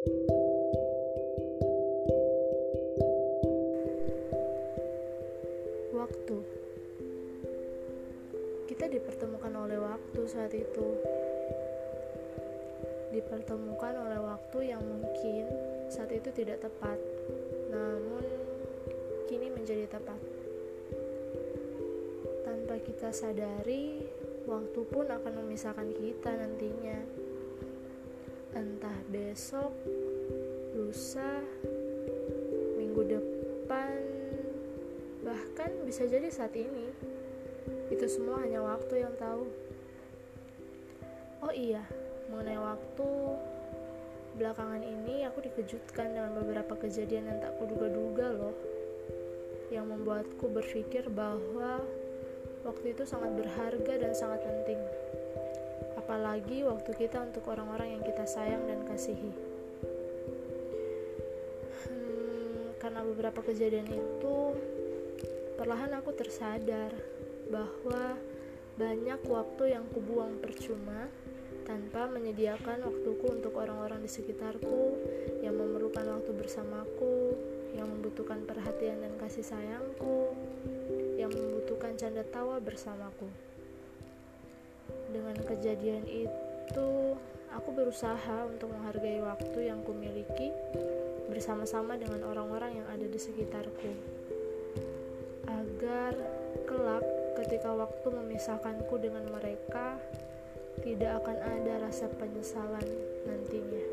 Waktu kita dipertemukan oleh waktu saat itu, dipertemukan oleh waktu yang mungkin saat itu tidak tepat, namun kini menjadi tepat. Tanpa kita sadari, waktu pun akan memisahkan kita nantinya. Besok, lusa, minggu depan, bahkan bisa jadi saat ini. Itu semua hanya waktu yang tahu. Oh iya, mengenai waktu, belakangan ini aku dikejutkan dengan beberapa kejadian yang tak kuduga-duga loh. Yang membuatku berpikir bahwa waktu itu sangat berharga dan sangat penting. Apalagi waktu kita untuk orang-orang yang kita sayang dan kasihi. Hmm, karena beberapa kejadian itu, perlahan aku tersadar bahwa banyak waktu yang kubuang percuma tanpa menyediakan waktuku untuk orang-orang di sekitarku yang memerlukan waktu bersamaku, yang membutuhkan perhatian dan kasih sayangku, yang membutuhkan canda tawa bersamaku. Dengan kejadian itu, aku berusaha untuk menghargai waktu yang kumiliki bersama-sama dengan orang-orang yang ada di sekitarku. Agar kelak ketika waktu memisahkanku dengan mereka, tidak akan ada rasa penyesalan nantinya.